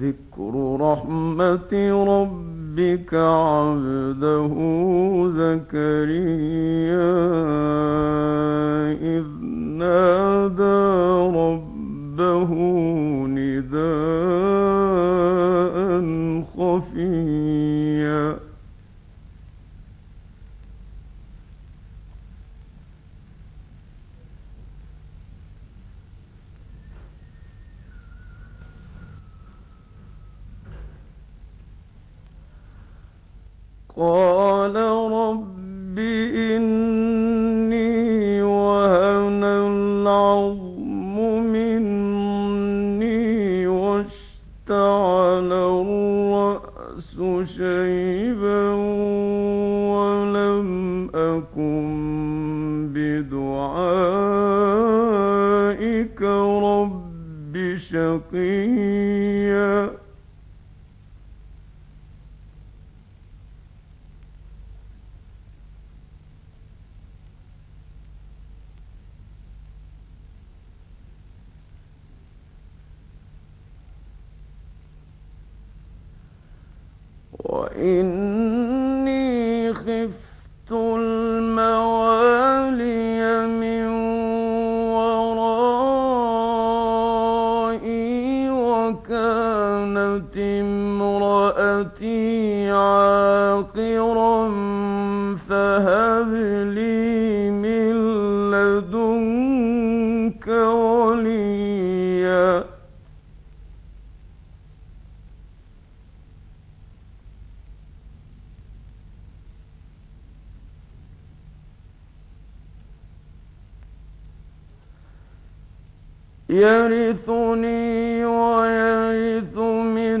ذكر رحمة ربك عبده زكريا إذ نادى ربه نداء خفيا. قال شقيا. يرثني ويرث من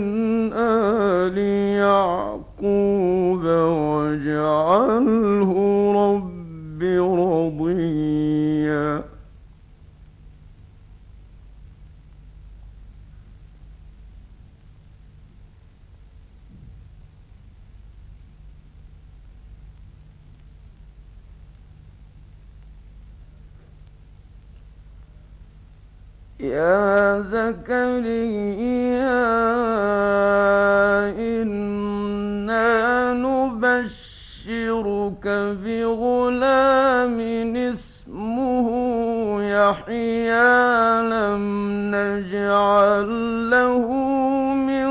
آل يعقوب واجعله رب رضيا يا زكريا إنا نبشرك بغلام اسمه يحيى لم نجعل له من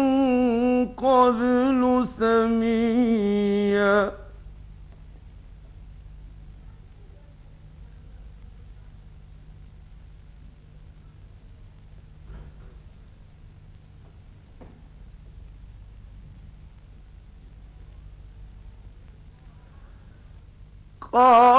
قبل سميا. قال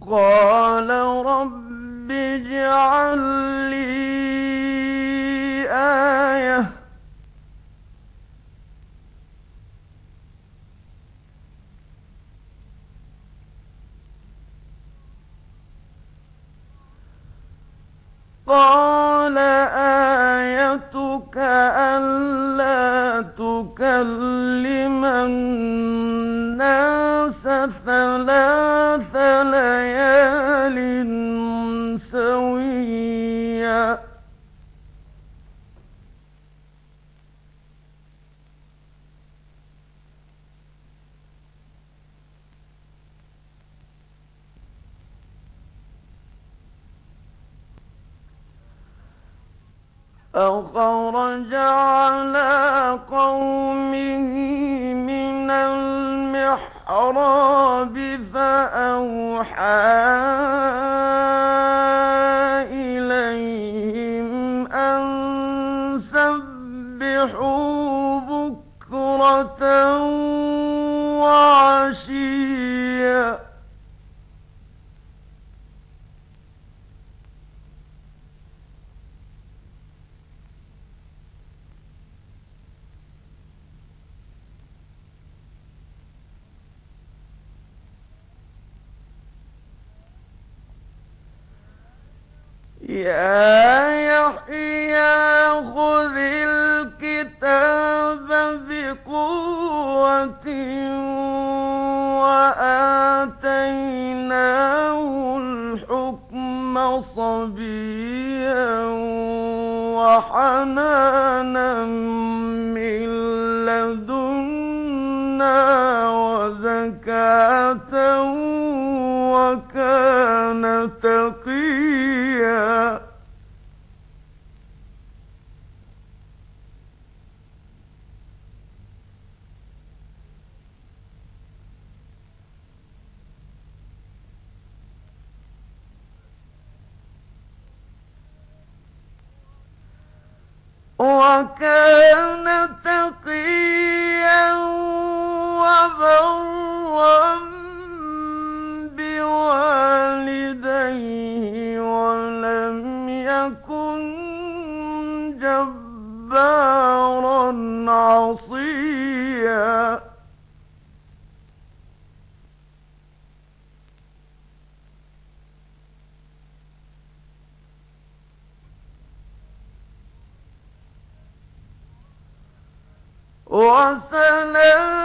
قال رب اجعل لي آية. قال آيتك ألا تكلم الناس ثلاث فخرج على قومه من المحراب فأوحى وكان تقيا وكان تقيا وبرا بوالديه ولم يكن جبارا عصيا وسلام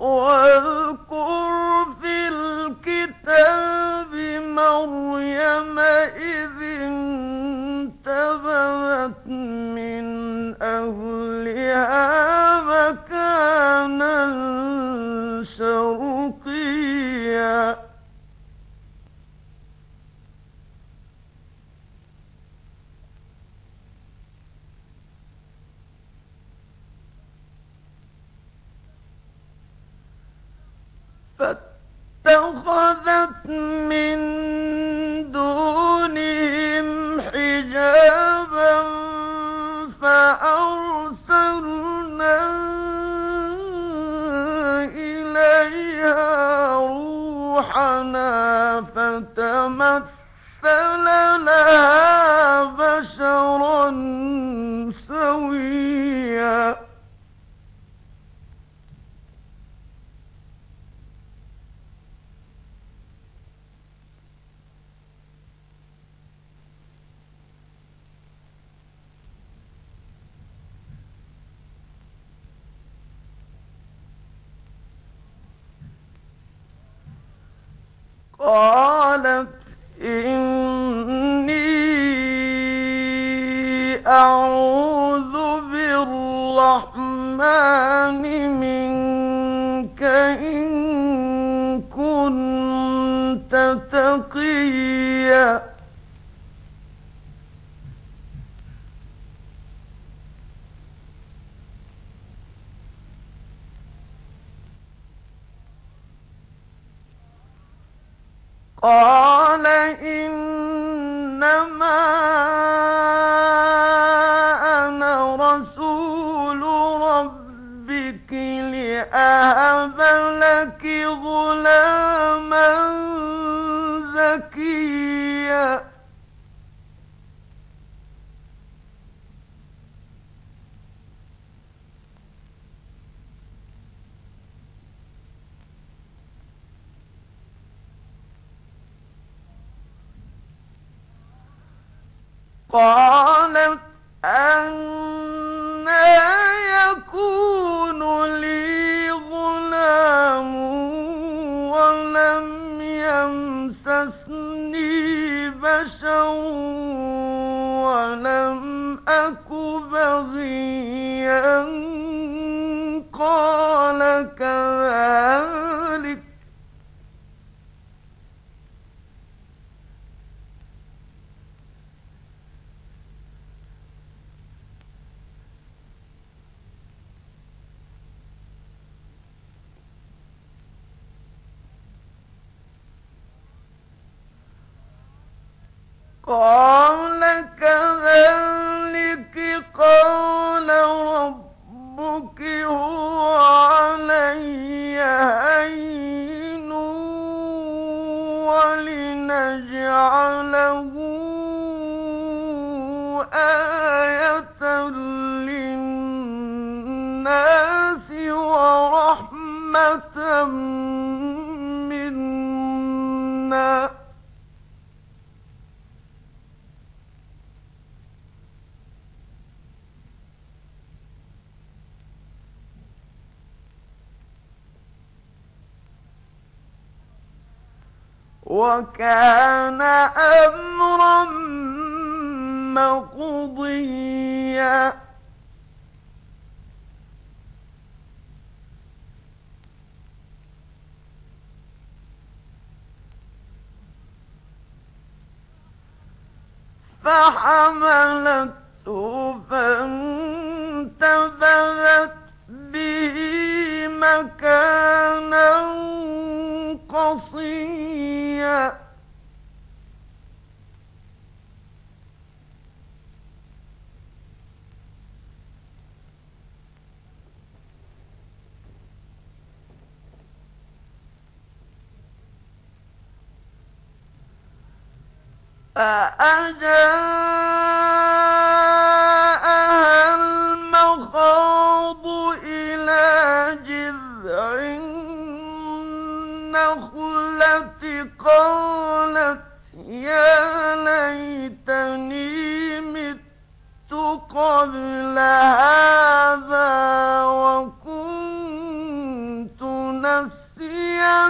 واذكر فاتخذت من دونهم حجابا فأرسلنا إليها روحنا فتمثل لها بشرا قالت قالت أنا يكون لي غلام ولم يمسسني بشر ولم أك بغيا قال كذلك قال كذلك قال ربك هو علي هين ولنجعله آية للناس ورحمة وكان أمرا مقضيا. فحملته فانتبذت به مكانا قصيا فأجاءها المخاض إلى جذع النخلة قالت يا ليتني مت قبل هذا وكنت نسيا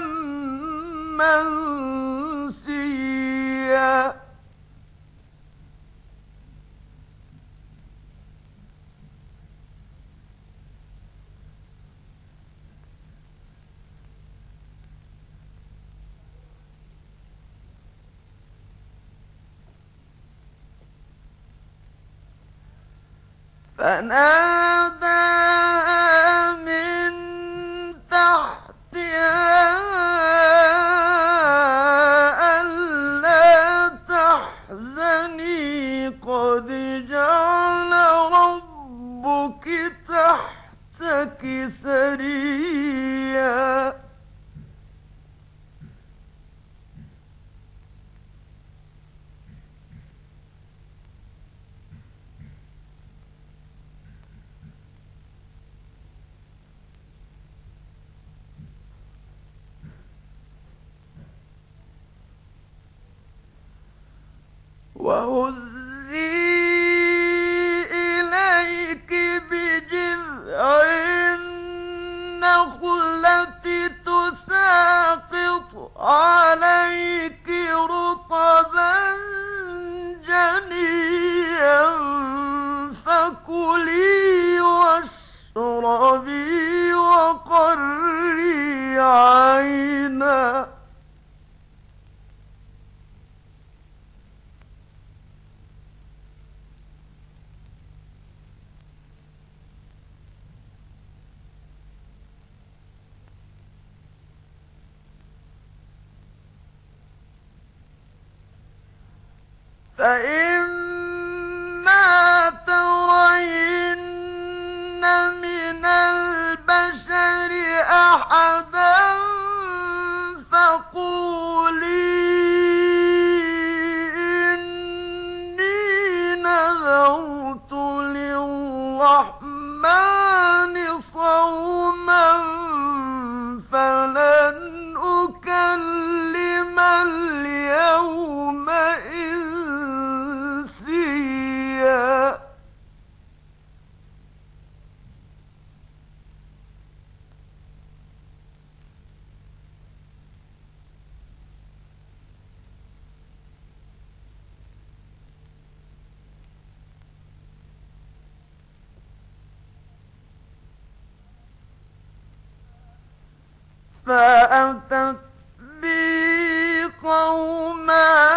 منسيا. فناداها من تحتها تحزني قد جعل ربك تحتك فإما فأتت بي قوما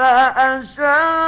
فأشارت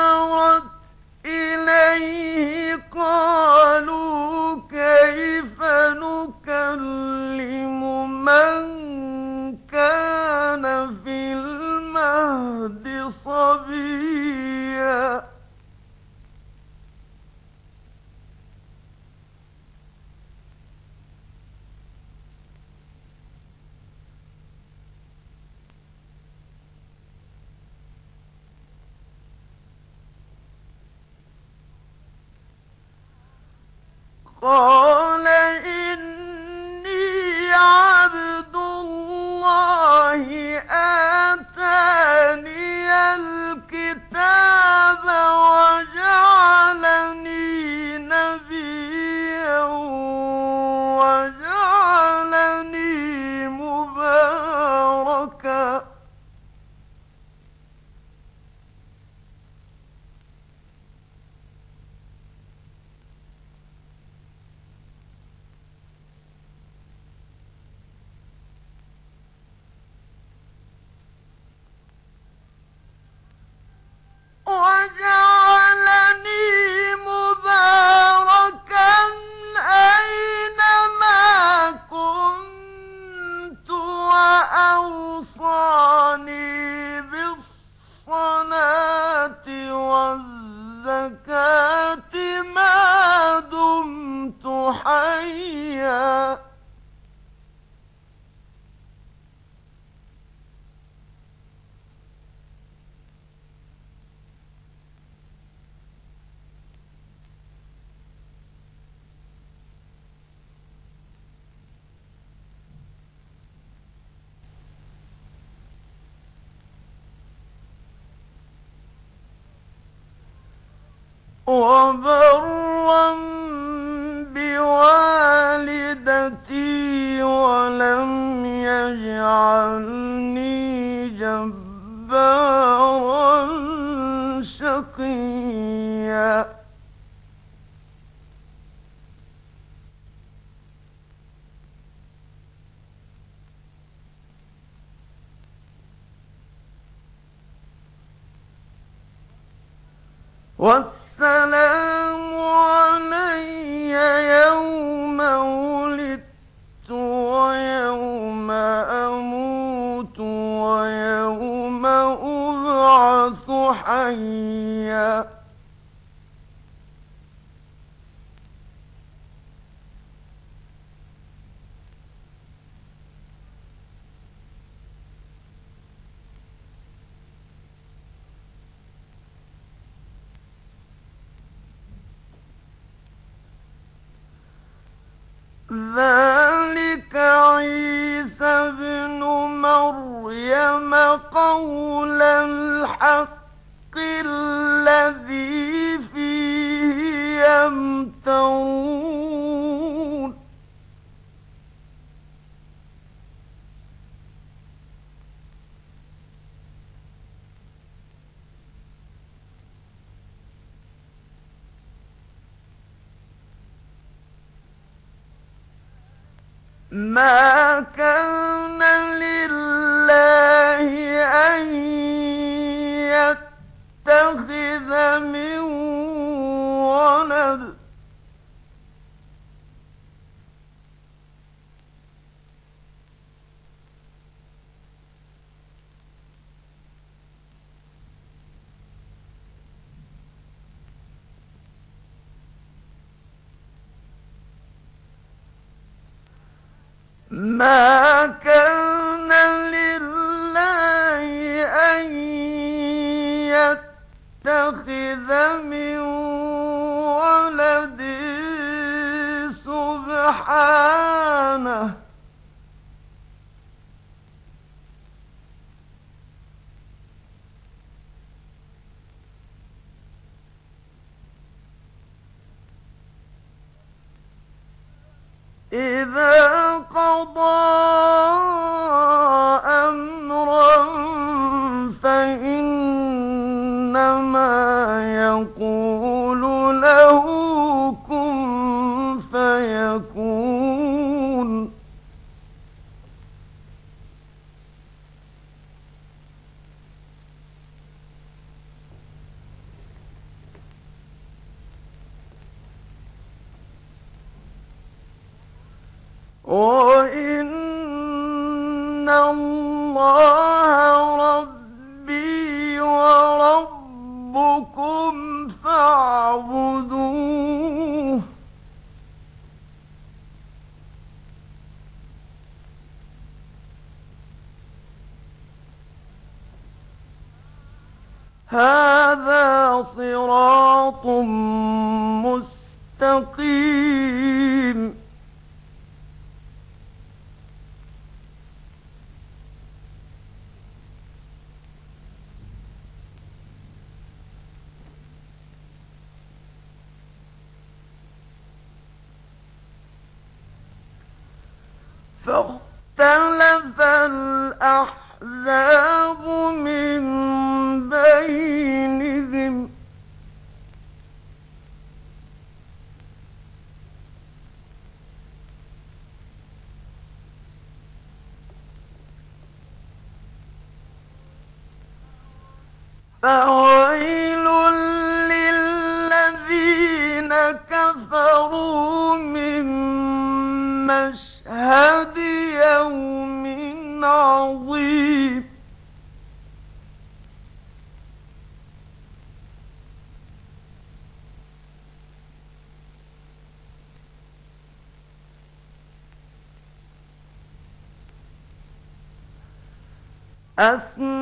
قال جبارا شقيا. والسلام حيا ذلك عيسى ابن مريم قولا ما كان لله أن يتخذ من سبحانه Oh. فاختلف الأحزاب من أسمع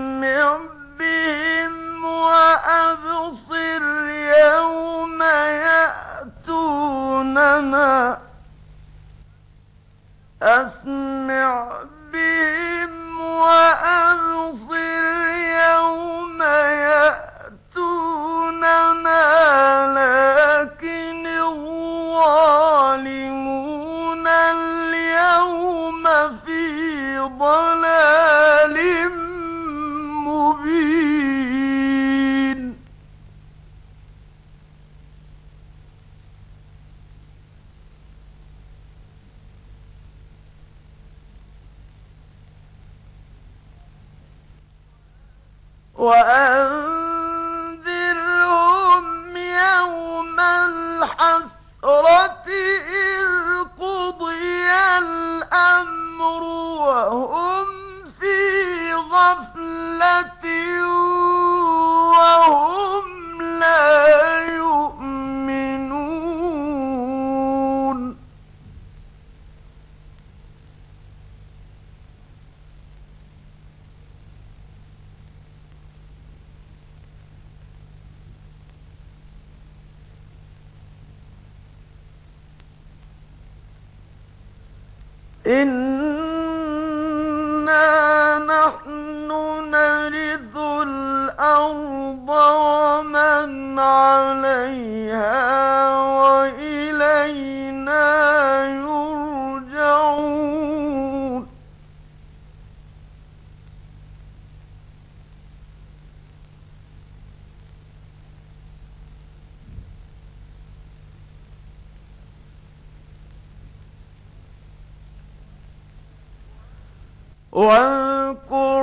التي واذكر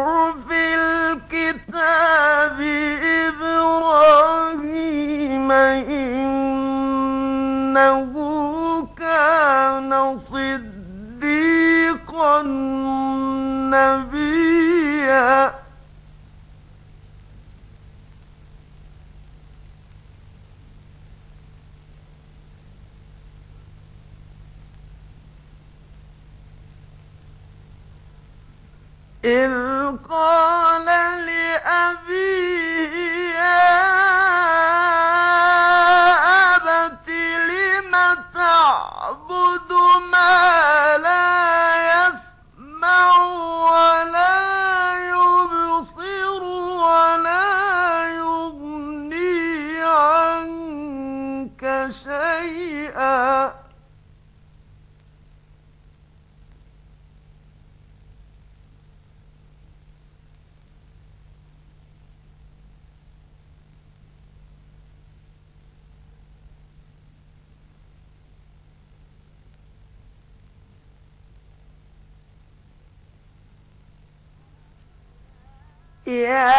يا